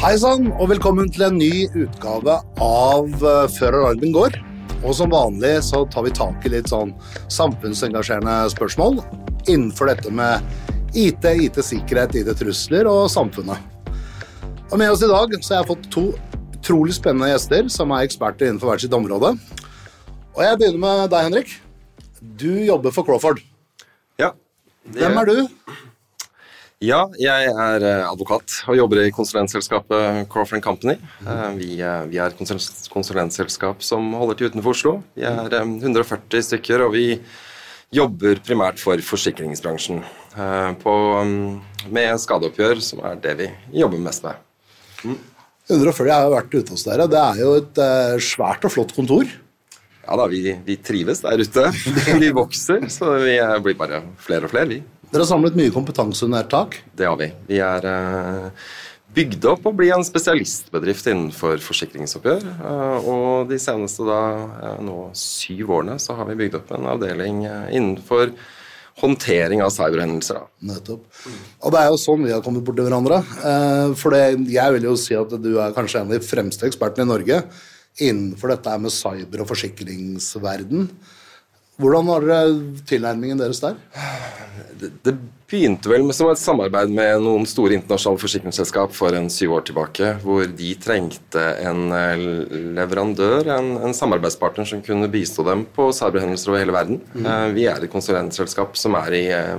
Hei sann, og velkommen til en ny utgave av eh, Før alarmen går. Og som vanlig så tar vi tak i litt sånn samfunnsengasjerende spørsmål innenfor dette med IT, IT-sikkerhet, IT-trusler og samfunnet. Og med oss i dag så har jeg fått to utrolig spennende gjester som er eksperter innenfor hvert sitt område. Og jeg begynner med deg, Henrik. Du jobber for Crawford. Ja. Hvem er du? Ja, jeg er eh, advokat og jobber i konsulentselskapet Crawford Company. Eh, Vi, eh, vi er et konsul- konsulentselskap som holder til utenfor Oslo. Vi er eh, 140 stykker, og vi jobber primært for forsikringsbransjen. På, mm, med skadeoppgjør, som er det vi jobber mest med. 140 har jeg vært ute hos dere. Det er jo et svært og flott kontor. Ja da, vi, vi trives der ute. Vi vokser, så vi blir bare flere og flere, vi. Dere har samlet mye kompetanse under ett tak. Det har vi. Vi er eh, bygd opp å bli en spesialistbedrift innenfor forsikringsoppgjør. eh, og de seneste da, eh, nå syv årene så har vi bygd opp en avdeling innenfor håndtering av cyberhendelser. Nettopp. Og det er jo sånn vi har kommet borti hverandre. Eh, For det, jeg vil jo si at du er kanskje en av de fremste ekspertene i Norge innenfor dette med cyber- og forsikringsverden. Hvordan var tilnærmingen deres der? Det, det begynte vel med som et samarbeid med noen store internasjonale forsikringsselskap for en syv år tilbake, hvor de trengte en eh, leverandør, en, en samarbeidspartner som kunne bistå dem på cyberhendelser over hele verden. Mm. Vi er et konsulentselskap som er i eh,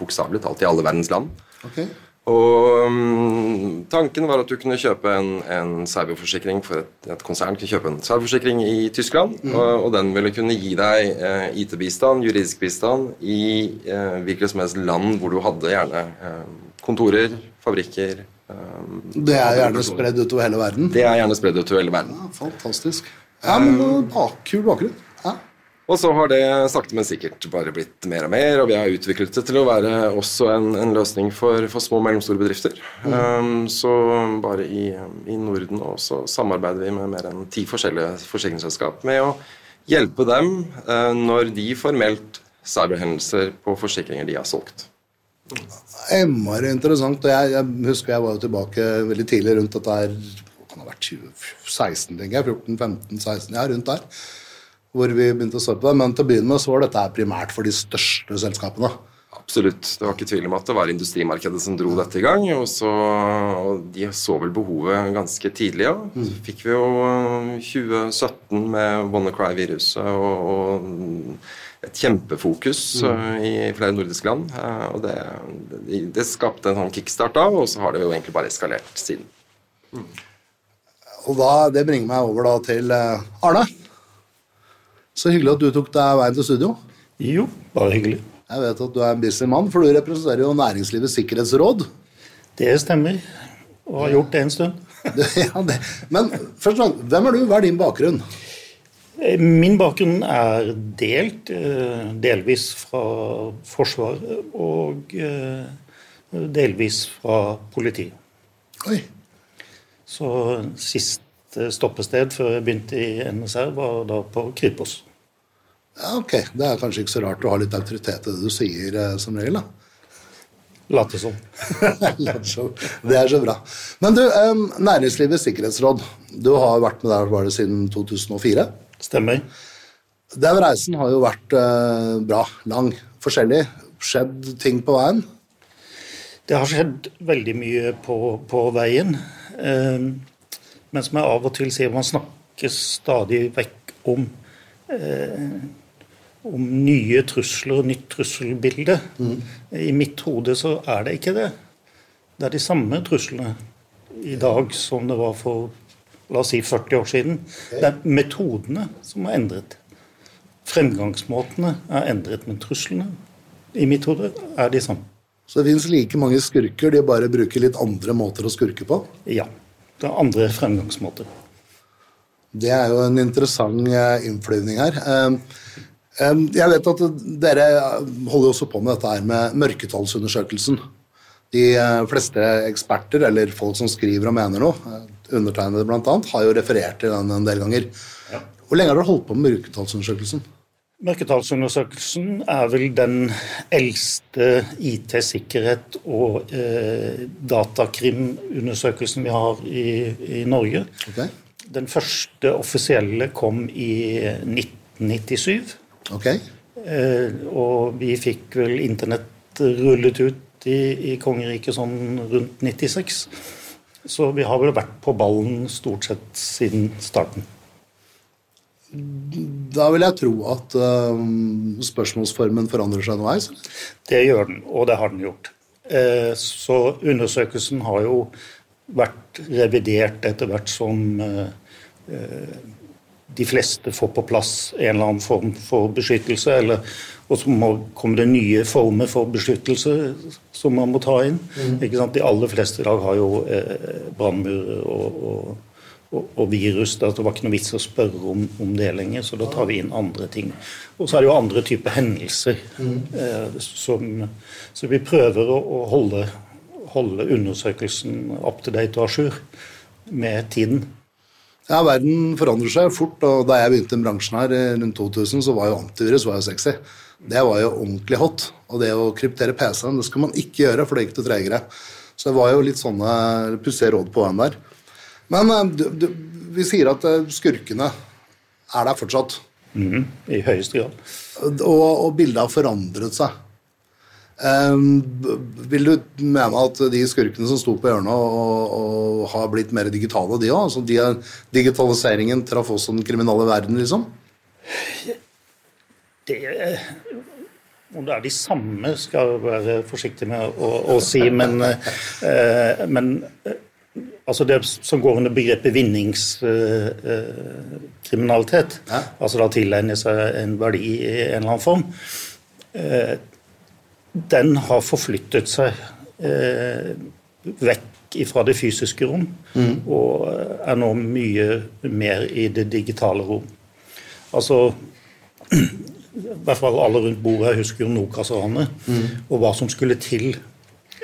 bokstavelig talt i alle verdens land. Ok. Og um, Tanken var at du kunne kjøpe en, en cyberforsikring for et, et konsern kunne kjøpe en cyberforsikring i Tyskland, og, og den ville kunne gi deg eh, IT-bistand, juridisk bistand, i eh, hvilket som helst land hvor du hadde gjerne eh, kontorer, fabrikker eh, Det er gjerne spredd utover hele verden. Det er gjerne spredd utover hele verden. Ja, fantastisk. Ja, men um, bak, Kul bakgrunn. Og så har det sakte, men sikkert bare blitt mer og mer, og vi har utviklet det til å være også en, en løsning for, for små og mellomstore bedrifter. Um, så bare i, i Norden også samarbeider vi med mer enn ti forskjellige forsikringsselskap med å hjelpe dem uh, når de får meldt cyberhendelser på forsikringer de har solgt. Innmari interessant. og Jeg, jeg husker jeg var jo tilbake veldig tidlig rundt dette her det kan ha vært 2016, tenker jeg. 14-15-16, ja, rundt der. Hvor vi begynte å se på det. Men til å begynne med så var dette primært for de største selskapene. Absolutt. Det var ikke tvil om at det var industrimarkedet som dro dette i gang. Og, så, og de så vel behovet ganske tidlig. Ja. Så fikk vi jo eh, 2017 med WannaCry-viruset og, og et kjempefokus eh, i flere nordiske land. Eh, Og det, det, det skapte en sånn kickstart da, og så har det jo egentlig bare eskalert siden. Og da, det bringer meg over da til eh, Arne. Så hyggelig at du tok deg veien til studio. Jo, bare hyggelig. Jeg vet at du er en busy mann, for du representerer jo Næringslivets sikkerhetsråd. Det stemmer, og har gjort det en stund. ja, det. Men først og fremst, hvem er du? Hva er din bakgrunn? Eh, Min bakgrunn er delt, eh, delvis fra Forsvaret og eh, delvis fra politiet. Oi, Så siste stoppested før jeg begynte i NSR, var da på Kripos. ja, ok. Det er kanskje ikke så rart å ha litt autoritet i det du sier eh, som regel, da. Late som. det er så bra. Men du, eh, Næringslivets sikkerhetsråd. Du har vært med der var det siden 2004. Stemmer. Den reisen har jo vært eh, bra, lang, forskjellig. Skjedd ting på veien. Det har skjedd veldig mye på, på veien. Eh, men som jeg av og til sier, man snakker stadig vekk om, eh, om nye trusler og nytt trusselbilde. I mitt hode så er det ikke det. Det er de samme truslene i dag som det var for la oss si 40 år siden. Det er metodene som er endret. Fremgangsmåtene er endret, men truslene i mitt hode er de samme. Så det fins like mange skurker, de bare bruker litt andre måter å skurke på. Ja. Det er andre fremgangsmåter. Det er jo en interessant eh, innflyvning her. Eh, eh, Jeg vet at dere holder også på med dette her med mørketallsundersøkelsen. De eh, fleste eksperter, eller folk som skriver og mener noe, eh, undertegnede bl.a., har jo referert til den en del ganger. Hvor lenge har dere holdt på med mørketallsundersøkelsen? Mørketallsundersøkelsen er vel den eldste IT-sikkerhet- og eh, datakrimundersøkelsen vi har i, i Norge. Okay. Den første offisielle kom i 1997. Okay. Eh, og vi fikk vel internett rullet ut i, i kongeriket sånn rundt 96. Så vi har vel vært på ballen stort sett siden starten. Da vil jeg tro at uh, spørsmålsformen forandrer seg underveis. Det gjør den, og det har den gjort. Eh, så undersøkelsen har jo vært revidert etter hvert som eh, eh, de fleste får på plass en eller annen form for beskyttelse, eller, og så må, kommer det nye former for beskyttelse som man må ta inn. Sant? De aller fleste i dag har jo eh, brannmurer og, og, og, og virus. Det var ikke noe vits å spørre om, om det lenger, så da tar vi inn andre ting. Og så er det jo andre typer hendelser. Eh, som, så vi prøver å, å holde, holde undersøkelsen up to date og à jour med tiden. Ja, Verden forandrer seg fort, og da jeg begynte i bransjen her eh, rundt 2000, så var jo antivirus var jo sexy. Det var jo ordentlig hot. Og det å kryptere PC-en, det skal man ikke gjøre, for det gikk det tregere. Så det var jo litt sånne pussige råd på veien der. Men eh, du, du, vi sier at eh, skurkene er der fortsatt. Mm, I høyeste grad. Og, og bildet har forandret seg. Um, vil du mene at de skurkene som sto på hjørnet og, og har blitt mer digitale, de òg? Altså, de er, digitaliseringen traff også den kriminelle verden, liksom? Det Om det er de samme, skal jeg være forsiktig med å, å si, men, eh, men eh, altså det som går under begrepet vinningskriminalitet, Ja. altså da tilegne seg en verdi i en eller annen form, eh, den har forflyttet seg eh, vekk fra det fysiske rom og er nå mye mer i det digitale rom. Altså i hvert fall alle rundt bordet husker jo Nokas-ranet, og hva som skulle til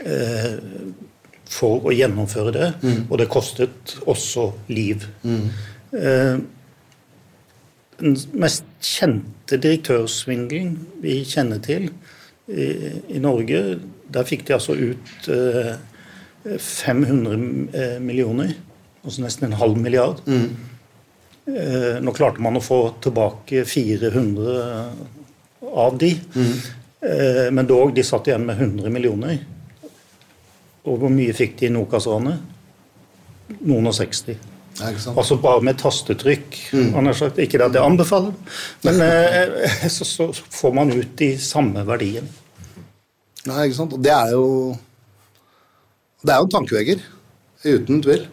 eh, for å gjennomføre det. Og det kostet også liv. Eh, den mest kjente direktørsvindelen vi kjenner til i, i Norge, der fikk de altså ut eh, 500 millioner, altså nesten en halv milliard. Eh, Nå klarte man å få tilbake 400 av de, Eh, men dog, de satt igjen med 100 millioner. Og hvor mye fikk de i Nokas-ranet? Noen og 60. Ja, ikke sant? Altså bare med tastetrykk. Mm. sagt, ikke det at jeg anbefaler, men eh, så, så får man ut de samme verdiene. Nei, ikke sant? Og det er jo Det er jo en tankevegger, uten tvil.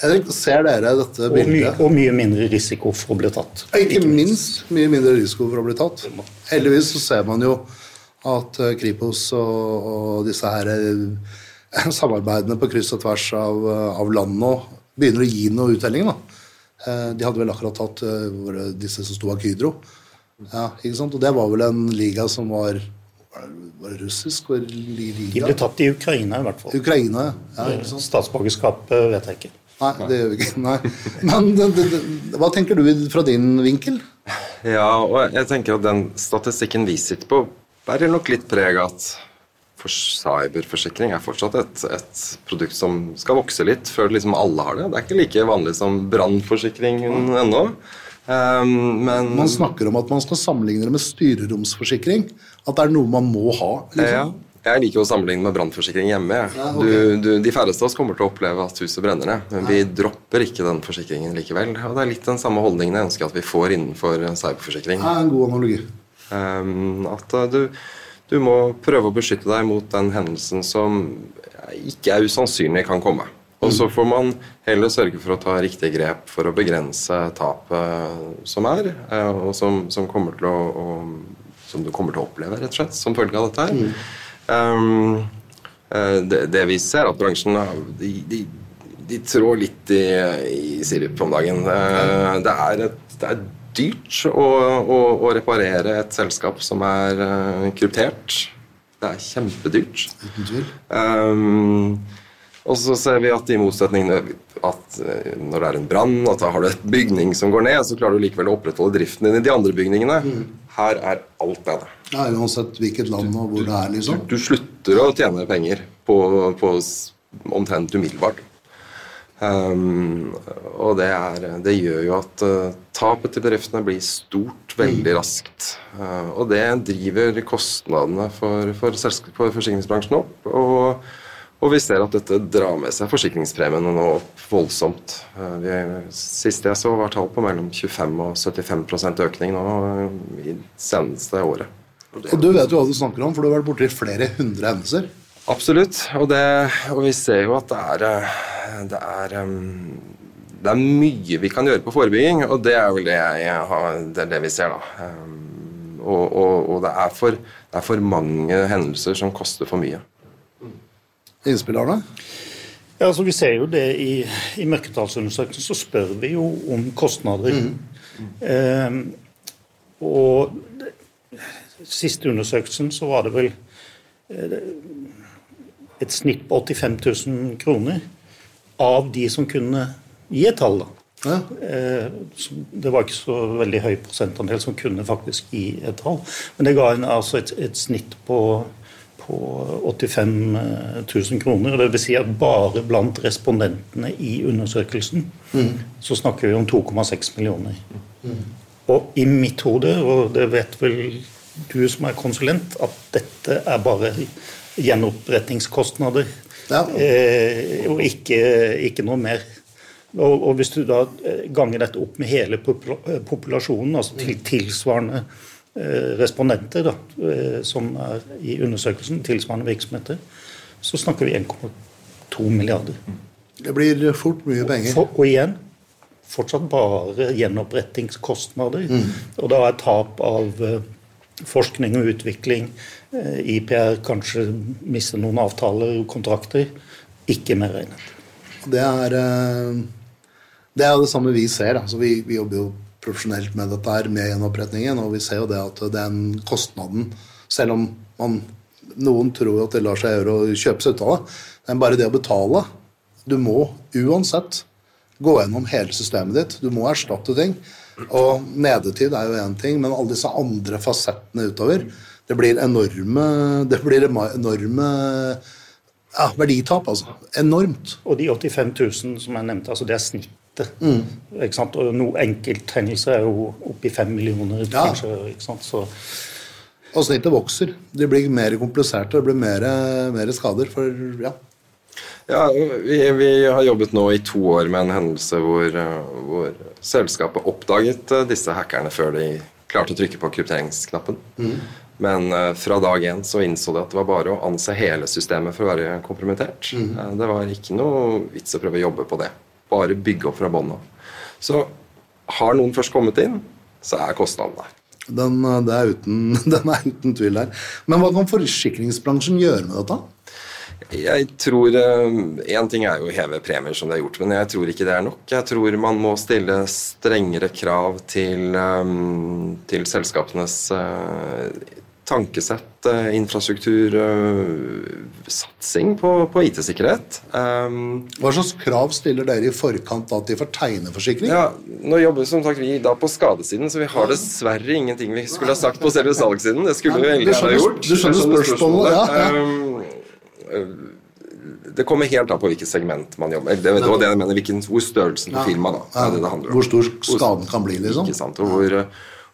Henrik, ser dere dette Og mye, bildet? og mye mindre risiko for å bli tatt. Ikke minst mye mindre risiko for å bli tatt. Heldigvis så ser man jo at eh, Kripos og, og disse her eh, samarbeidene på kryss og tvers av, eh, av landet nå begynner å gi noe uttelling. da. Eh, De hadde vel akkurat tatt eh, disse som sto bak Hydro. Ja, ikke sant? Og det var vel en liga som var Var det- russisk? Var det li- De ble tatt i Ukraina, i hvert fall. Ukraina, ja. ikke sant? Statsborgerskap vet jeg ikke. Nei, det gjør vi ikke. Nei. Men det, det, det, hva tenker du fra din vinkel? Ja, og jeg tenker at den statistikken vi sitter på, bærer nok litt preg av at for cyberforsikring er fortsatt et, et produkt som skal vokse litt før liksom alle har det. Det er ikke like vanlig som brannforsikringen ennå. Um, men Man snakker om at man skal sammenligne det med styreromsforsikring. At det er noe man må ha. ja, Liksom. jeg liker å sammenligne med brannforsikring hjemme. Ja, okay. du, du, de færreste av oss kommer til å oppleve at huset brenner ned, men vi dropper ikke den forsikringen likevel. Og det er litt den samme holdningen jeg ønsker at vi får innenfor cyberforsikring. Er en god analogi. Um, at uh, du, du må prøve å beskytte deg mot den hendelsen som ikke er usannsynlig kan komme. Og så får man heller sørge for å ta riktige grep for å begrense tapet som er, uh, og som, som, kommer til å, å, som du kommer til å oppleve, rett og slett, som følge av dette her. Um, uh, det, det vi ser, at bransjen uh, de, de, de trår litt i, i sirup om dagen. Det, er et, det er dyrt å, å, å reparere et selskap som er uh, kryptert. Det er kjempedyrt. Uten tvil. Um, Og så ser vi at i motsetning at eh, når det er en brann, at da har du et bygning som går ned, så klarer du likevel å opprettholde driften din i de andre bygningene. Mm. Her er alt nede. Ja, Uansett hvilket land og hvor du, det er, liksom. Du, du, slutter å tjene penger på, på omtrent umiddelbart. Um, og det, er, det, gjør jo at uh, tapet til bedriftene blir stort veldig mm. raskt. Uh, og det driver kostnadene for, for, for forsikringsbransjen opp. Og og vi ser at dette drar med seg forsikringspremiene nå voldsomt. Uh, vi, siste jeg så, var tall på mellom 25 og 75% økning nå i seneste året. Og, og Du vet jo hva du snakker om, for du har vært borti flere hundre hendelser. Absolutt, og, det, og, vi ser jo at det er, eh, det er um, det er mye vi kan gjøre på forebygging, og det er vel det, jeg har, det, er det vi ser, da. Um, og, og, og det, er for, det, er for, mange hendelser som koster for mye innspillerne? Ja, altså Vi ser jo det i, i mørketallsundersøkelsen, så spør vi jo om kostnader. Mm. Eh, og siste undersøkelsen så var det vel eh, et snitt på 85 000 kroner av de som kunne gi et tall. da. Ja. Eh, det var ikke så veldig høy prosentandel som kunne faktisk gi et tall. Men det ga en, altså et, et snitt på på 85 000 kroner. Det vil si at bare blant respondentene i undersøkelsen mm. så snakker vi om 2,6 millioner. Mm. Og i mitt hode, og det vet vel du som er konsulent, at dette er bare gjenopprettingskostnader. Ja. Eh, og ikke, ikke, noe mer. Og, og, hvis du da ganger dette opp med hele populasjonen, altså til tilsvarende Eh, respondenter da, eh, som er i undersøkelsen, tilsvarende virksomheter, så snakker vi 1,2 milliarder. Det blir fort mye penger. For, og igjen fortsatt bare gjenopprettingskostnader. Mm. Og da er tap av uh, forskning og utvikling, IPR kanskje mister noen avtaler og kontrakter, ikke medregnet. Det er, uh, det er det samme vi ser. Altså, vi, vi jobber jo profesjonelt med dette her, med gjenopprettingen, Og vi ser jo det at den kostnaden, selv om man, noen tror at det lar seg gjøre å kjøpe seg ut av det, men bare det å betale Du må uansett gå gjennom hele systemet ditt. Du må erstatte ting. Og nedetid er jo én ting, men alle disse andre fasettene utover Det blir enorme, det blir enorme ja, verditap, altså. Enormt. Og de 85 000 som jeg nevnte, altså det er snitt snittet. Mm. Ikke sant? Og noen enkelthendelser er jo oppi fem millioner, ja. kanskje. ikke sant? Så og snittet vokser. De blir mer kompliserte, det blir mer, mer skader. For, ja. ja vi, vi, har jobbet nå i to år med en hendelse hvor, hvor selskapet oppdaget disse hackerne før de klarte å trykke på krypteringsknappen. Mm. Men uh, fra dag én så innså de at det var bare å anse hele systemet for å være kompromittert. Mm. Det var ikke noe vits å prøve å jobbe på det bare bygge opp fra bånn av. Så har noen først kommet inn, så er kostnaden der. Den, eh, er uten, den er uten tvil der. Men hva kan forsikringsbransjen gjøre med dette? Jeg tror Én eh, ting er jo å heve premier, som det er gjort, men jeg tror ikke det er nok. Jeg tror man må stille strengere krav til, til selskapenes tankesett, eh, infrastruktur, eh, satsing på, på IT-sikkerhet. Um, Hva slags krav stiller dere i forkant da til for tegneforsikring? Ja, nå jobber som sagt vi da på skadesiden, så vi har dessverre ingenting vi skulle ha sagt på selve salgssiden. Det skulle vi egentlig ha gjort. Du skjønner spørsmålet, ja. ja. Um, det kommer helt an på hvilket segment man jobber. Det, det var det jeg mener, hvilken, Hvor størrelsen på ja, firmaet da. Ja, det det hvor stor skaden kan bli, liksom. Ikke sant, og hvor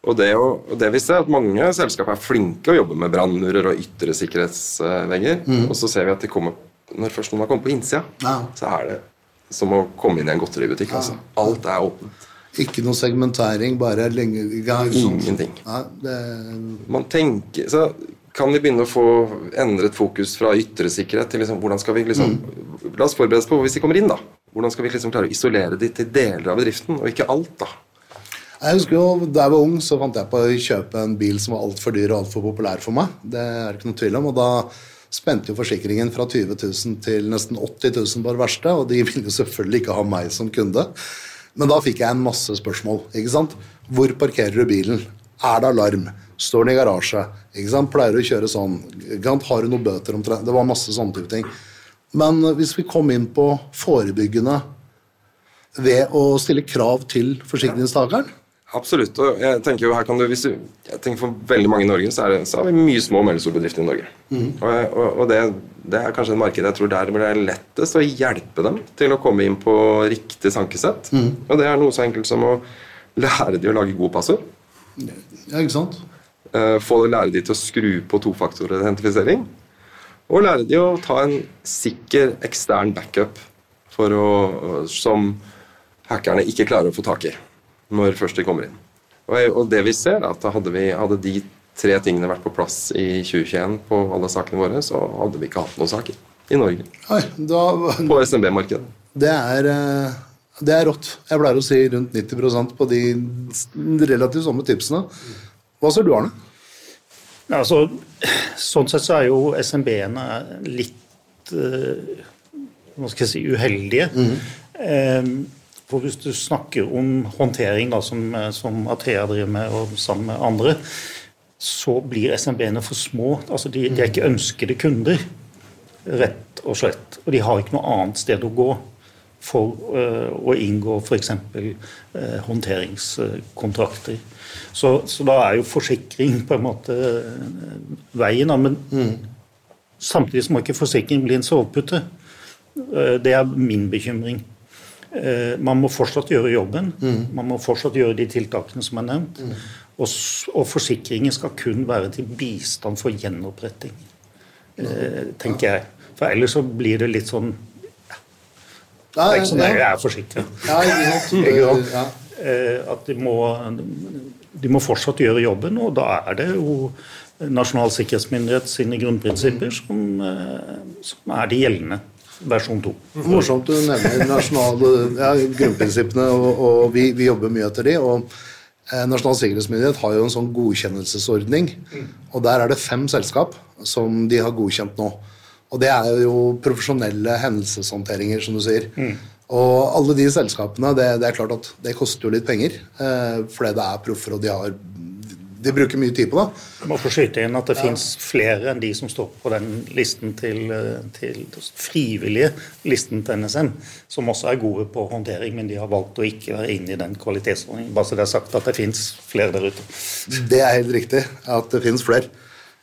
og det, og det vi ser, at mange selskap er flinke å jobbe med brannmurer og ytre sikkerhetsvegger. Mm. Og så ser vi at de kommer, når først noen har kommet på innsida, ja. så er det som å komme inn i en godteributikk. Ja. Altså. Alt er åpent. Ikke noe segmentering, bare lenge. Ingenting. Ja, det... Man tenker, så kan vi begynne å få endret fokus fra ytre sikkerhet til liksom, hvordan skal vi liksom mm. La oss forberede oss på hvis de kommer inn, da. Hvordan skal vi liksom klare å isolere de til deler av bedriften, og ikke alt, da. Jeg husker jo, Da jeg var ung, så fant jeg på å kjøpe en bil som var altfor dyr og altfor populær for meg. Det er ikke noe tvil om. og da spente jo forsikringen fra 20 000 til nesten 80 000 på det verste, og de ville jo selvfølgelig ikke ha meg som kunde. Men da fikk jeg en masse spørsmål. ikke sant? Hvor parkerer du bilen? Er det alarm? Står den i garasje? ikke sant? Pleier du å kjøre sånn? Har du noen bøter omtrent? Det var masse sånne type ting. Men hvis vi kom inn på forebyggende ved å stille krav til forsikringstakeren Absolutt. og jeg tenker jo her kan du, hvis du, jeg tenker For veldig mange i Norge så, er det, så har vi mye små og mellomstore bedrifter i Norge. Og, og, og det, det, er kanskje et marked jeg tror der blir det lettest å hjelpe dem til å komme inn på riktig sankesett. Og det er noe så enkelt som å lære de å lage gode passord. Ja, ikke sant? få få lære de til å skru på tofaktoridentifisering. Og lære de å ta en sikker ekstern backup å, som hackerne ikke klarer å få tak i når først de kommer inn. Og, og det vi ser, er at hadde, vi, hadde de tre tingene vært på plass i 2021 på alle sakene våre, så hadde vi ikke hatt noen saker i Norge. Oi, da, På SMB-markedet. det, er, eh, det er rått. Jeg pleier å si rundt 90% på de relativt samme tipsene. Hva ser du, Arne? Ja, Altså, sånn sett så er jo SMB-ene litt eh, hva skal jeg si, uheldige. Eh, for hvis du snakker om håndtering, da, som, eh, som Athea driver med, og sammen med andre, så blir SMB-ene for små. Altså, de, de er ikke ønskede kunder, rett og slett. Og de har ikke noe annet sted å gå for uh, å inngå f.eks. Uh, håndteringskontrakter. Så, så da er jo forsikring på en måte eh, veien. Da. Men samtidig så må ikke forsikring bli en sovepute. Uh, det er min bekymring. Eh, man må fortsatt gjøre jobben. Man må fortsatt gjøre de tiltakene som er nevnt. Og, og forsikringen skal kun være til bistand for gjenoppretting, eh, tenker jeg. For ellers så blir det litt sånn Det er ikke sånn at jeg er forsikra. ja? Ja. Eh, At de må, de må fortsatt gjøre jobben, og da er det jo Nasjonal sikkerhetsmyndighet sine grunnprinsipper som, eh, som er de gjeldende. Versjon 2. Morsomt du nevner nasjonale ja, grunnprinsippene, og, og vi, vi jobber mye etter de. og eh, Nasjonal sikkerhetsmyndighet har jo en sånn godkjennelsesordning. og Der er det fem selskap som de har godkjent nå. Og Det er jo profesjonelle hendelseshåndteringer, som du sier. Og alle de selskapene, det, det er klart at det koster jo litt penger. Eh, fordi det er proffer, og de, har, de bruker mye tid på det. Jeg må få skyte inn at det finnes flere enn de som står på den listen til, eh, til frivillige listen til NSM, som også er gode på håndtering, men de har valgt å ikke være inne i den kvalitetsordningen. Bare så det er sagt at det finnes flere der ute. Det er helt riktig at det finnes flere.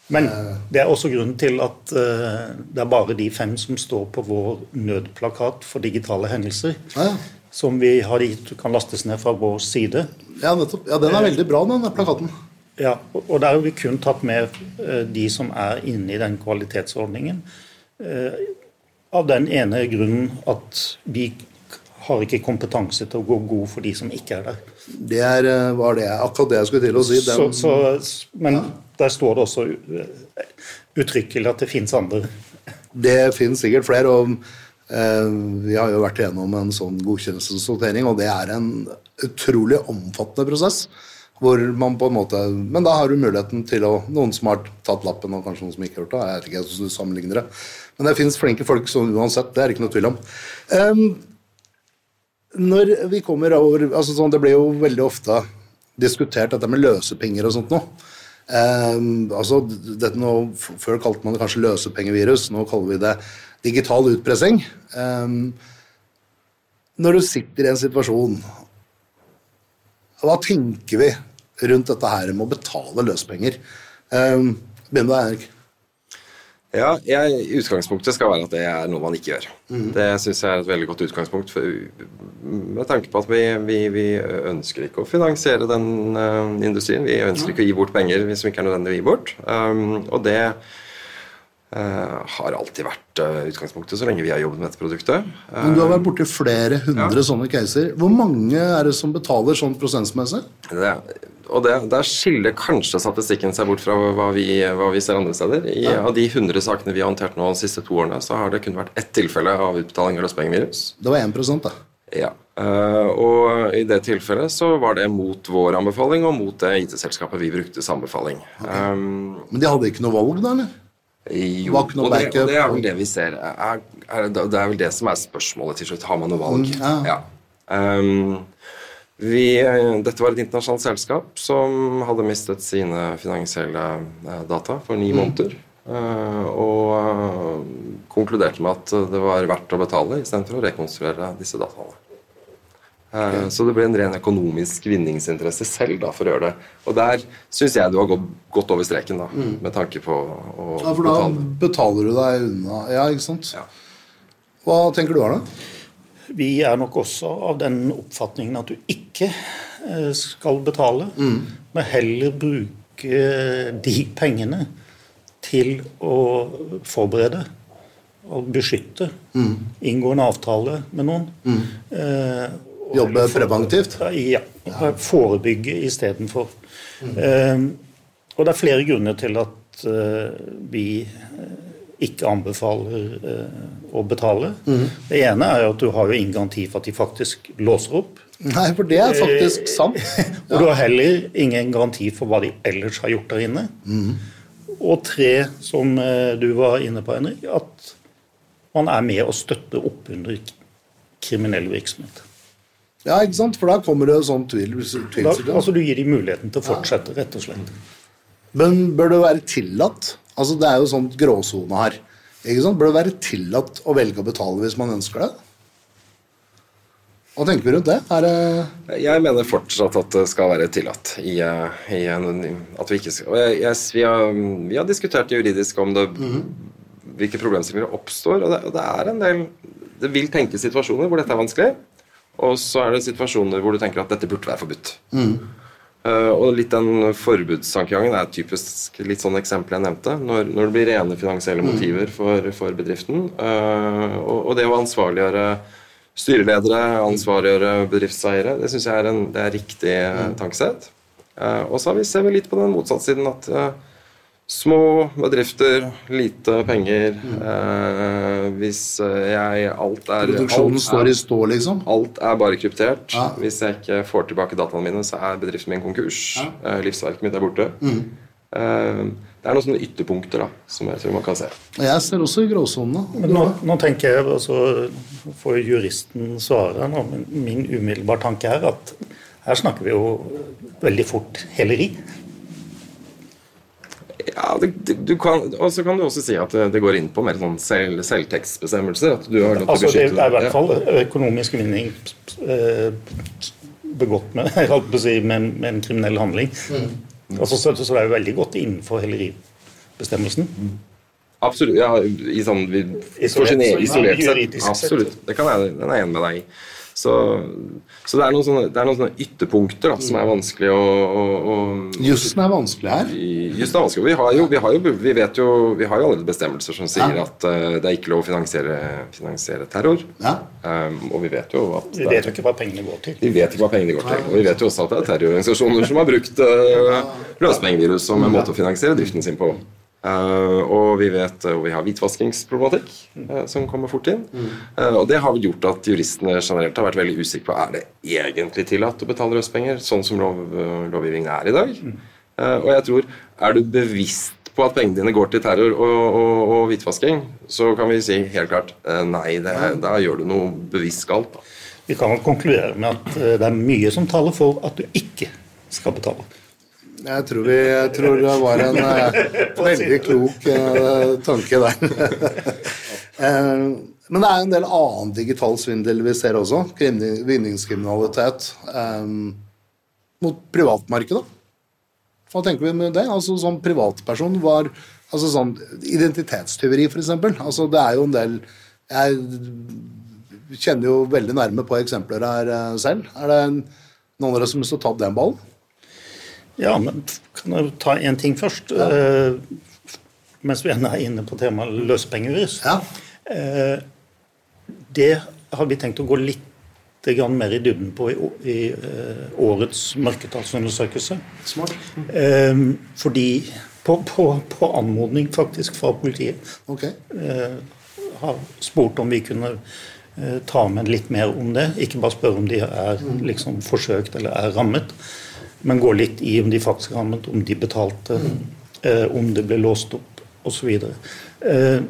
Men det er også grunnen til at eh, det er bare de fem som står på vår nødplakat for digitale hendelser, Ja, ja. som vi har gitt kan lastes ned fra vår side. Ja. Ja, Den er veldig bra, den plakaten. Ja, og der har vi kun tatt med eh, de som er inne i den kvalitetsordningen. eh, Av den ene grunnen at vi har ikke kompetanse til å gå god for de som ikke er der. Det er, eh, var det, akkurat det jeg skulle til å si. Den, Så, så, men der står det også uttrykkelig at det fins andre. Det finnes sikkert flere, og eh, vi har jo vært igjennom en sånn godkjennelsessortering, og det er en utrolig omfattende prosess. Hvor man på en måte, Men da har du muligheten til å Noen som har tatt lappen, og kanskje noen som ikke har gjort det. Jeg vet ikke hvordan du sammenligner det. Men det fins flinke folk som uansett, det er ikke noe tvil om. Um, når vi kommer over altså sånn, Det blir jo veldig ofte diskutert dette med løsepenger og sånt nå. Um, altså, nå, Før kalte man det kanskje løsepengevirus, nå kaller vi det digital utpressing. Um, når du sitter i en situasjon, hva tenker vi rundt dette her med å betale løsepenger? Um, Begynn med deg, Erik. Ja, jeg, Utgangspunktet skal være at det er noe man ikke gjør. Det syns jeg er et veldig godt utgangspunkt. For, med tanke på at vi, vi, vi ønsker ikke å finansiere den uh, industrien. Vi ønsker ikke å gi bort penger hvis vi ikke er nødvendig å gi bort. Um, og det har alltid vært eh, utgangspunktet så lenge vi har jobbet med dette produktet. Men Du har vært borti flere hundre sånne caser. Hvor mange er det som betaler sånn prosentmessig? Det, og det, der skiller kanskje statistikken seg bort fra hva vi, hva vi ser andre steder. I, Av de 100 sakene vi har håndtert nå de siste to årene, så har det kun vært ett tilfelle av utbetaling av løsepengevirus. Det var 1 da. Ja. eh, og i det tilfellet så var det mot vår anbefaling og mot det IT-selskapet vi brukte som anbefaling. Um, Men de hadde ikke noe valg, da? eller? Jo, og, det, og det er vel det vi ser. Er, er, det er vel det som er spørsmålet til slutt. Har man noe valg? Mm, ja. Um, vi, dette var et internasjonalt selskap som hadde mistet sine finansielle eh, data for Mm. ni måneder. Uh, og uh, konkluderte med at det var verdt å betale istedenfor å rekonstruere disse dataene. Eh, Så det ble en ren økonomisk vinningsinteresse selv da, for å gjøre det. Og der syns jeg du har gått, godt over streken, da, med tanke på å betale. Ja, for da betale. betaler du deg unna. Ja, ikke sant? Ja. Hva tenker du, Arne? Vi er nok også av den oppfatningen at du ikke eh, skal betale, men heller bruke de pengene til å forberede og beskytte. Inngå en avtale med noen. Eh, og- Jobbe preventivt? Ja. Forebygge istedenfor. Eh, og det er flere grunner til at eh, vi eh, ikke anbefaler å betale. Det ene er at du har jo ingen garanti for at de faktisk låser opp. Nei, for det er faktisk sant. Og du har heller ingen garanti for hva de ellers har gjort der inne. Og tre, som du var inne på, Henrik, at man er med å støtte opp under kriminell virksomhet. Ja, ikke sant? For da kommer det sånn tvil. Da, altså Du gir dem muligheten til å fortsette, rett og slett. Men bør det være tillatt? Altså, Det er jo sånn gråsone her. Ikke sant? Bør det være tillatt å velge å betale hvis man ønsker det? Hva tenker vi rundt det? Er det Jeg mener fortsatt at det skal være tillatt. I, eh, i en, at vi, ikke skal, og jeg, jeg, vi, har, vi har diskutert juridisk om det, hvilke problemstillinger oppstår. Og det, og det er en del Det vil tenkes situasjoner hvor dette er vanskelig. Og så er det situasjoner hvor du tenker at dette burde være forbudt. Eh, og litt den forbudstankegangen er et typisk litt sånn eksempel jeg nevnte. Når, når det blir rene finansielle motiver for, for bedriften. Uh, og, og det å ansvarliggjøre styreledere, ansvarliggjøre bedriftseiere, det syns jeg er, en, det er riktig mm. tankesett. Uh, og så ser vi litt på den motsatte siden at eh, små bedrifter, lite penger eh, Hvis eh, jeg Alt er produksjonen alt er- står i stå, liksom? Alt er bare kryptert. Ja. Hvis jeg ikke får tilbake dataene mine, så er bedriften min konkurs. Eh, Livsverket mitt er borte. Mm. Eh, Det er noen sånne ytterpunkter da, som jeg tror man kan se. Jeg ser også i gråsonene. Nå, nå tenker jeg, altså, får juristen svare nå, men min umiddelbare tanke er at her snakker vi jo veldig fort heleri. Ja, Og så kan du også si at det, det går inn på mer sånn selv, selvtekstbestemmelser. Altså, det er i hvert fall økonomisk vinning eh, begått med, med, med en kriminell handling. Altså, så, så det er jo veldig godt innenfor heleribestemmelsen. Absolutt. Ja, i sånn, vi, Isolert for sin sett, isolert sett. Absolutt. Det kan jeg, den er jeg enig med deg i. Så, så det, er noen sånne, det er noen sånne ytterpunkter da, som er vanskelig å, å, å Jussen er vanskelig her. Just er vanskelig. Vi har jo, vi har jo, vi vet jo, vi har jo allerede bestemmelser som sier Ja. at uh, det er ikke lov å finansiere, finansiere terror. Ja. Um, og vi vet jo at Vi vet jo ikke hva pengene går til. vi vet ikke hva pengene går til. Og vi vet jo også at det er terrororganisasjoner som har brukt uh, løsepengevirus som en måte å finansiere driften sin på. Uh, og vi vet uh, vi har hvitvaskingsproblematikk uh, som kommer fort inn. Uh, og det har gjort at juristene generelt har vært veldig usikre på er det egentlig tillatt å betale røstpenger, sånn som lov, lovgivningen er i dag. Uh, og jeg tror, er du bevisst på at pengene dine går til terror og, og, og hvitvasking, så kan vi si helt klart nei, det, da gjør du noe bevisst galt. Vi kan konkludere med at det er mye som taler for at du ikke skal betale. Jeg tror, vi, jeg tror det var en eh, veldig klok eh, tanke der. Eh, men det er en del annen digital svindel vi ser også. Vinningskriminalitet mot privatmarkedet. Hva tenker vi med det? Altså Som privatperson var altså sånn Identitetstyveri, f.eks. Altså, det er jo en del Jeg kjenner jo veldig nærme på eksempler her selv. Er det noen av dere som har lyst til å ta opp den ballen? Ja, men kan jeg ta én ting først? Eh, mens vi er inne på temaet løsepengevirus. Ja. Eh, det har vi tenkt å gå litt mer i dybden på i, i eh, årets mørketallsundersøkelse. Smart. Eh, fordi på, på, på anmodning faktisk fra politiet okay. eh, har spurt om vi kunne eh, ta med litt mer om det. Ikke bare spørre om de er liksom forsøkt eller er rammet, men gå litt i om de faktisk rammet, om de betalte, eh, om det ble låst opp osv. Eh,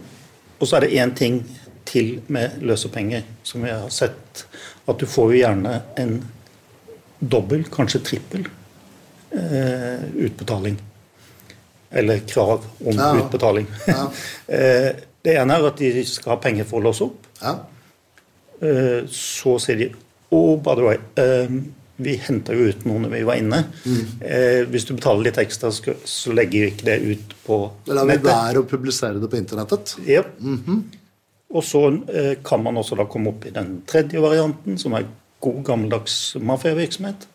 og så er det én ting til med løsepenger som vi har sett. At du får jo gjerne en dobbel, kanskje trippel, eh, utbetaling. Eller krav om Ja. utbetaling. Ja. eh, Det ene er at de skal ha penger for å låse opp. Ja. Eh, Så sier de Oh, by the way, eh, vi henta jo ut noe når vi var inne. Eh, Hvis du betaler litt ekstra, så legger vi ikke det ut på nettet. Da lar vi være å publisere det på internettet. Ja. Og så eh, kan man også da komme opp i den tredje varianten, som er god gammeldags mafiavirksomhet.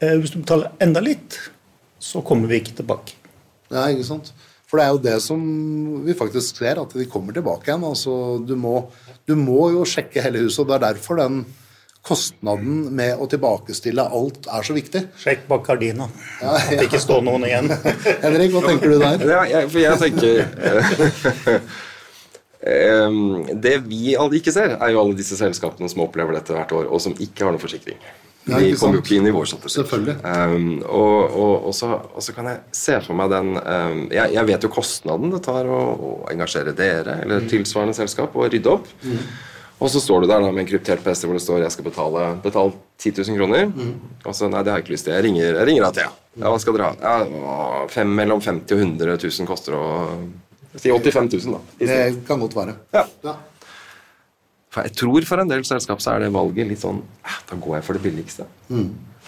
Eh, Hvis du betaler enda litt, så kommer vi ikke tilbake. Ja, ikke sant? For det er jo det som vi faktisk ser, at de kommer tilbake igjen. Altså, du, må, du må jo sjekke hele huset, og det er derfor den kostnaden med å tilbakestille alt er så viktig. Sjekk bak gardina. At det ikke står noen igjen. Henrik, hva tenker du der? Ja, jeg, for jeg tenker eh, Det vi alle ikke ser, er jo alle disse selskapene som opplever dette hvert år, og som ikke har noen forsikring. Ja, De kommer jo ikke inn i vår statistikk. Selvfølgelig. Um, og, og, og, så, og så kan jeg se for meg den um, jeg, jeg vet jo kostnaden det tar å, å engasjere dere eller tilsvarende selskap og rydde opp. Og så står du der da med en kryptert PC hvor det står jeg skal betale, betale 10 000 kroner. Og så nei, det har jeg ikke lyst til. Jeg ringer, jeg ringer Athea. Ja, hva skal dere ha? Ja, fem, mellom 50 og 100 000 koster å Si 85 000, da. Det kan godt være. Ja. Ja. For jeg tror for en del selskap så er det valget litt sånn eh, Da går jeg for det billigste.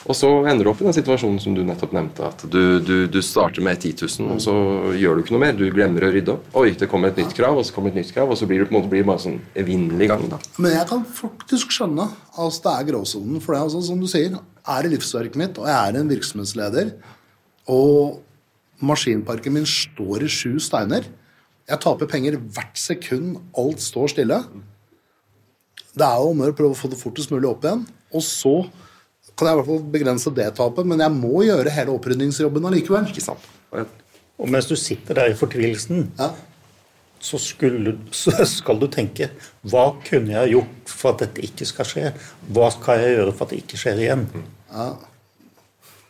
Og så ender du opp i den situasjonen som du nettopp nevnte. At du, du, du starter med 10 000, og så gjør du ikke noe mer. Du glemmer å rydde opp. Oi, det kommer et nytt krav, og så kommer et nytt krav, og så blir det på en måte blir bare sånn evinnelig gang. da. Men jeg kan faktisk skjønne at det er gråsonen. For det er altså, som du sier, er det livsverket mitt, og jeg er en virksomhetsleder, og maskinparken min står i sju steiner Jeg taper penger hvert sekund alt står stille. Det er jo om å gjøre å prøve å få det fortest mulig opp igjen. Og så kan jeg i hvert fall begrense det tapet, men jeg må gjøre hele opprydningsjobben allikevel. Ikke sant? Og mens du sitter der i fortvilelsen, Ja. så, skulle, så skal du tenke Hva kunne jeg gjort for at dette ikke skal skje? Hva skal jeg gjøre for at det ikke skjer igjen?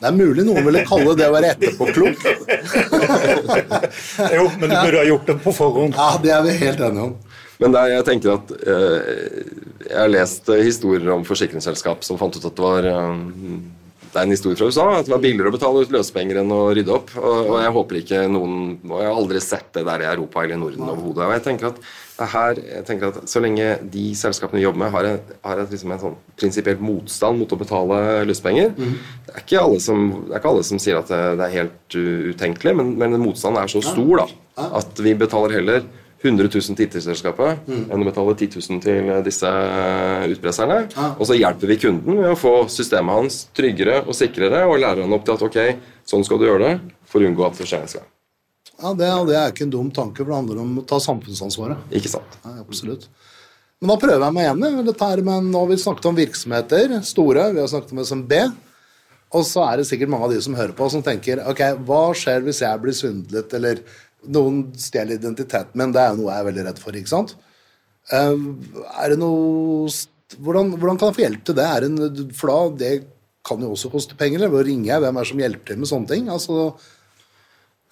Det er mulig noen ville kalle det å være etterpåklok. Jo, men du burde ha gjort det på forhånd. Ja, det er vi helt enige om. Men der, jeg tenker at eh, Jeg har lest eh, historier om forsikringsselskap som fant ut at det var eh, Det er en historie fra USA at det var billigere å betale ut løsepenger enn å rydde opp. Og, jeg håper ikke noen Og jeg har aldri sett det der i Europa eller Norden overhodet. Og jeg tenker at her, jeg tenker at så lenge de selskapene vi jobber med, har, en, har et, liksom en sånn prinsipiell motstand mot å betale løsepenger. Det, er ikke alle som, det er ikke alle som sier at det, det er helt utenkelig, men, men motstanden er så stor da, at vi betaler heller 100 000 til IT-selskapet enn å betale 10 000 til disse utpresserne. Og så hjelper vi kunden med å få systemet hans tryggere og sikrere, og lærer han opp til at ok, sånn skal du gjøre det for å unngå at det skjer en gang. Ja, det, det er ikke en dum tanke, for det handler om å ta samfunnsansvaret. Ikke sant? Ja, absolutt. Men da prøver jeg meg igjen. Dette her, men nå har vi snakket om virksomheter, store, vi har snakket om SMB. Og så er det sikkert mange av de som hører på, som tenker ok, hva skjer hvis jeg blir svindlet, eller noen stjeler identiteten min? Det er noe jeg er veldig redd for, ikke sant? Eh, er det noe hvordan, hvordan kan jeg få hjelp til det? Er det en, for da, det kan jo også koste penger. Eller ringer jeg? Hvem er det som hjelper til med sånne ting? Altså,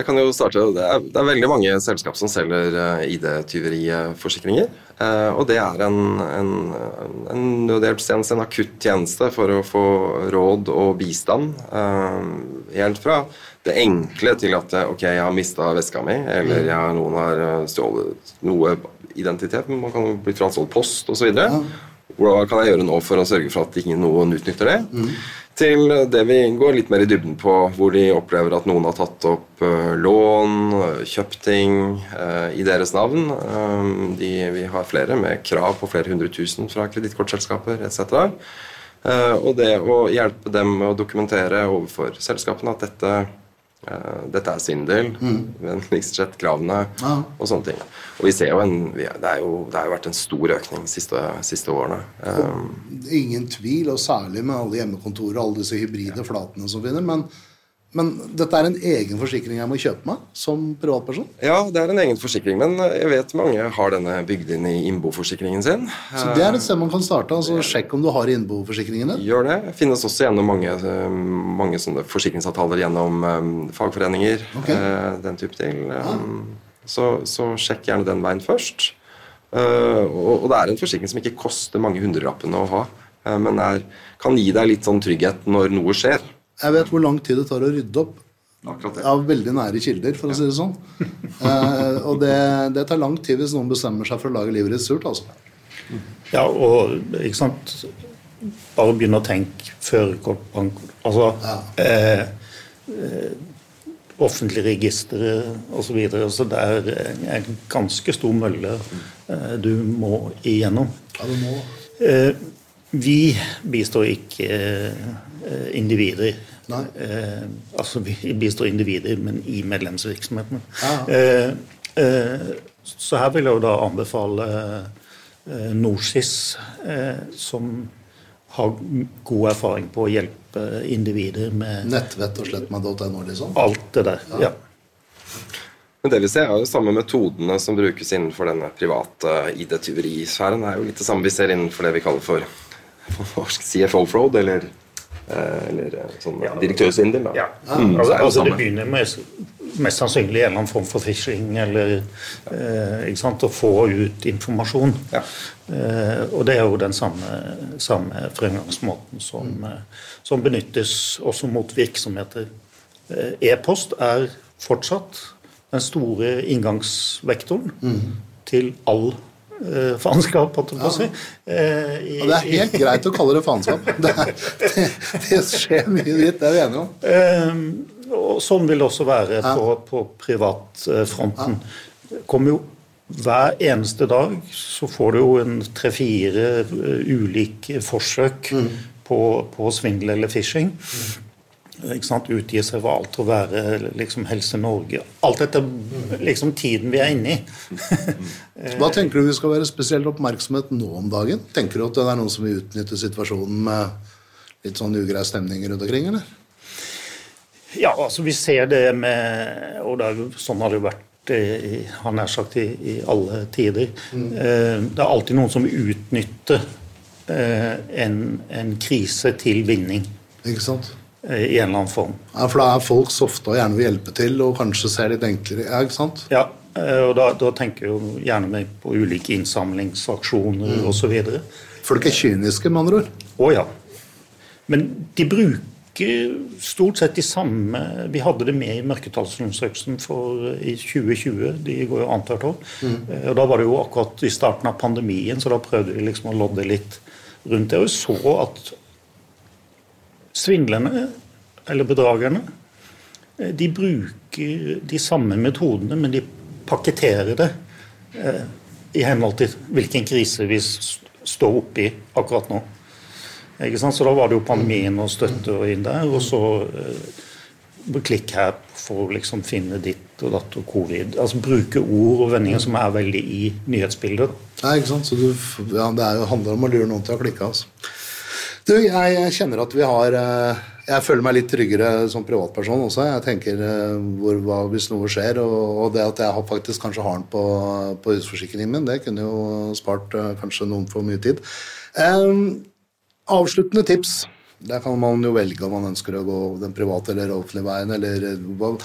Jeg kan jo starte, Det er, det er veldig mange selskap som selger uh, ID-tyveriforsikringer. Eh, og det er en, en, en nødhjelpstjeneste, en akuttjeneste for å få råd og bistand. eh, helt fra det enkle til at eh, ok, jeg har mista veska mi, eller jeg, noen har eh, stjålet noe identitet. men Man kan jo bli frastjålet post osv. Hva kan jeg gjøre nå for å sørge for at ingen noen utnytter det? Til det vi går litt mer i dybden på, hvor de opplever at noen har tatt opp eh, lån, eh, kjøpt ting eh, i deres navn. De, vi har flere med krav på flere hundre tusen fra kredittkortselskaper etc. Og det å hjelpe dem med å dokumentere overfor selskapene at dette, dette er svindel, vennligst sett kravene Ja. og sånne ting. Og vi ser jo en, det, er jo, det har jo vært en stor økning de siste, siste årene. Um, Ingen tvil, og særlig med alle hjemmekontorer og alle disse hybride flatene som finner. Men, men dette er en egen forsikring jeg må kjøpe meg som privatperson. Ja, det er en egen forsikring, men jeg vet mange har denne bygd inn i innboforsikringen sin. Så det er et sted man kan starte. altså Sjekk om du har innboforsikringen din. Gjør det. Finnes også gjennom mange, eh, mange forsikringsavtaler gjennom eh, fagforeninger. Ok. eh, den type ting. Ja. Så, så sjekk gjerne den veien først. Eh, og, det er en forsikring som ikke koster mange hundrelappene å ha, eh, men er, kan gi deg litt sånn trygghet når noe skjer. Jeg vet hvor lang tid det tar å rydde opp Akkurat det. av veldig nære kilder, for å si det sånn. Eh, og det, det tar lang tid hvis noen bestemmer seg for å lage livet ditt surt, altså. Ja, og ikke sant Bare begynne å tenke før bank... Altså eh, eh, offentlige registre osv. Så, videre. så det er en ganske stor mølle eh, du må igjennom. Ja, du må. Eh, vi bistår ikke eh, individer. Nei. Eh, altså vi bistår individer, men i medlemsvirksomheten. Eh, eh, så her vil jeg jo da anbefale eh, NorSIS, eh, som har god erfaring på å hjelpe individer med Nettvett og slett med .no, liksom. alt det der. Ja. Men det vi ser er jo samme metodene som brukes innenfor denne private ID-tyverisfæren. er jo litt det samme vi ser innenfor det vi kaller for CFO-fraud, eller, eller eh, sånn direktørsvindel. da. Ja. Mm, så altså, det altså det begynner med mest sannsynlig en eller annen form for phishing, eller eh, ikke sant, å få ut informasjon. Ja. Eh, og det er jo den samme, samme fremgangsmåten som, mm. som benyttes også mot virksomheter. Eh, E-post er fortsatt den store inngangsvektoren til all eh, faenskap, holdt jeg på å si. Eh, i- Og det er helt greit å kalle det faenskap. Det, det, det skjer mye dritt, det er vi enige om. Uh, og sånn vil det også være på, på privatfronten. Det kommer jo hver eneste dag så får du jo en tre-fire eh, ulike forsøk på, på svindel eller phishing. Ikke sant? utgir seg for alt å være liksom Helse Norge. Alt etter liksom tiden vi er inne i. Hva tenker du vi skal være spesielt oppmerksomhet nå om dagen? Tenker du at det er noen som vil utnytte situasjonen med litt sånn ugrei stemning rundt omkring, eller? Ja, altså vi ser det med Og det er jo, sånn har det jo vært i, han nær sagt i, i alle tider. Mm. det er alltid noen som utnytter eh, en, en krise til vinning Ikke sant? Eh, i en eller annen form. Ja, For da er folk så ofte og gjerne vil hjelpe til, og kanskje ser litt enklere Ja, ikke sant? Ja, eh, og da, da tenker jeg gjerne meg på ulike innsamlingsaksjoner og osv. Folk er kyniske, med andre ord. Å ja. Men de bruker stort sett de samme Vi hadde det med i mørketallsundersøkelsen i 2020. De går jo annethvert år. Mm. Og da var det jo akkurat i starten av pandemien, så da prøvde vi liksom å lodde litt rundt det. Og vi så at svindlerne, eller bedragerne, eh, de bruker de samme metodene, men de pakketterer det eh, i henhold til hvilken krise vi står oppi akkurat nå. Så da var det jo pandemien og støtte og inn der, og så eh, klikk her for å liksom finne ditt og datt og covid. Altså bruke ord og vendinger som er veldig i nyhetsbildet. Nei, ikke sant? Du, ja, det jo, handler om å lure noen til å klikke. Altså. Du, jeg, jeg kjenner at vi har eh, Jeg føler meg litt tryggere som privatperson også. Jeg tenker eh, hvor, hva, Hvis noe skjer, og, og det at jeg faktisk kanskje har den på, på husforsikringen min, det kunne jo spart eh, kanskje noen for mye tid. Um, avsluttende tips. Der kan man jo velge om man ønsker å gå den private eller offentlige veien. eller.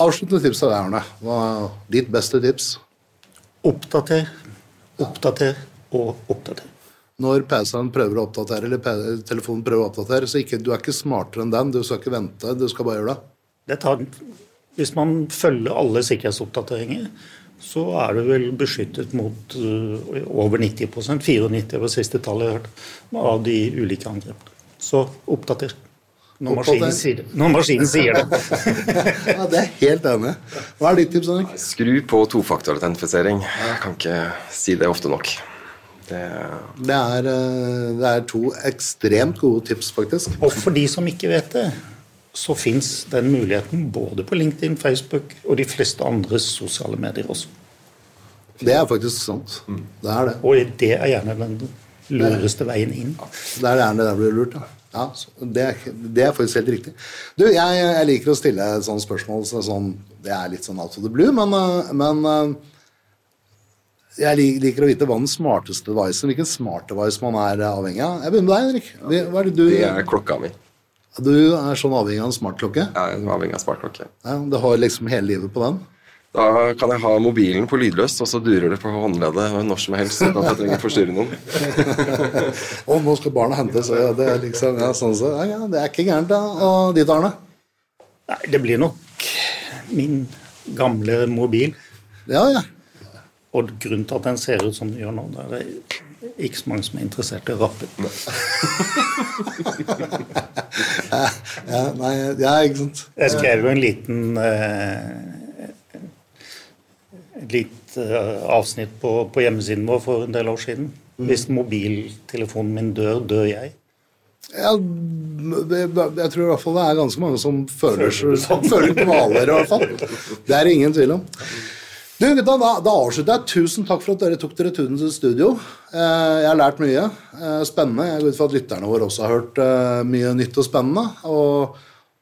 Avsluttende tips av deg, Arne. Hva ditt beste tips? Oppdater, oppdater og oppdater. Når PC-en prøver å oppdatere, eller telefonen prøver å oppdatere, så ikke, du er ikke smartere enn den. Du skal ikke vente, du skal bare gjøre det. Det tar, hvis man følger alle sikkerhetsoppdateringer, så er du vel beskyttet mot uh, over 90% 94 var siste tallet jeg hørte, av de ulike angrepene. Så oppdater. Når maskinen sier det. Når maskinen sier det. Ja, Det er helt enig. Hva er ditt tips, Henrik? Skru på tofaktorautentifisering. Kan ikke si det ofte nok. Det, Det er, eh, det er to ekstremt gode tips, faktisk. Og for de som ikke vet det, så fins den muligheten både på LinkedIn, Facebook og de fleste andre sosiale medier også. Det er faktisk sant. Det er det. Og det er gjerne den lureste veien inn. Det er gjerne der blir lurt, da. ja det, er, det er faktisk helt riktig. Du, jeg, jeg liker å stille sånne spørsmål. Så sånn, det er litt sånn out of the blue, men, eh, men eh, jeg liker å vite hva den smarteste devicen, hvilken smart device man er avhengig av. Jeg begynner med deg, Henrik. Hva er det du, det er klokka mi. du er sånn avhengig av en smartklokke? Jeg er avhengig av smartklokke. Ja, du har liksom hele livet på den? Da kan jeg ha mobilen på lydløst, og så durer det på håndleddet når som helst. uten at jeg trenger å forstyrre noen. og nå skal barna hentes. og Det er liksom, ja, sånn så, ja, ja, det er ikke gærent, da. Og ditt, Arne? Nei, det blir nok min gamle mobil. Ja, ja. Og grunnen til at den ser ut som den gjør nå, det er ikke så mange som er interessert i rappet. rappe. ja, nei, ja, ikke sant. Jeg skrev jo en liten eh, litt eh, avsnitt på, på hjemmesiden vår for en del år siden. Hvis mobiltelefonen min dør, dør jeg. Ja, jeg tror i hvert fall det er ganske mange som føler, føler kvaler, i hvert fall. Det er det ingen tvil om. Du, gutta, da, da avslutter jeg. Tusen takk for at dere tok dere turen til studio. Eh, jeg har lært mye. Eh, spennende. Jeg går ut fra at lytterne våre også har hørt eh, mye nytt og spennende. Og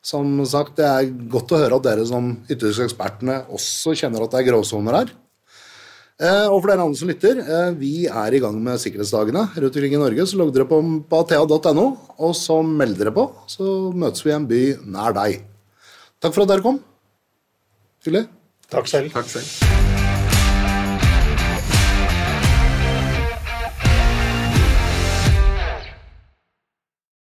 som sagt, det er godt å høre at dere som ytterligere også kjenner at det er gråsoner her. Og for dere andre som lytter, vi er i gang med sikkerhetsdagene rundt omkring i Norge. Så logg dere på, på athea.no, og så meld dere på. Så møtes vi i en by nær deg. Takk for at dere kom. Hyggelig. Takk selv. Takk selv.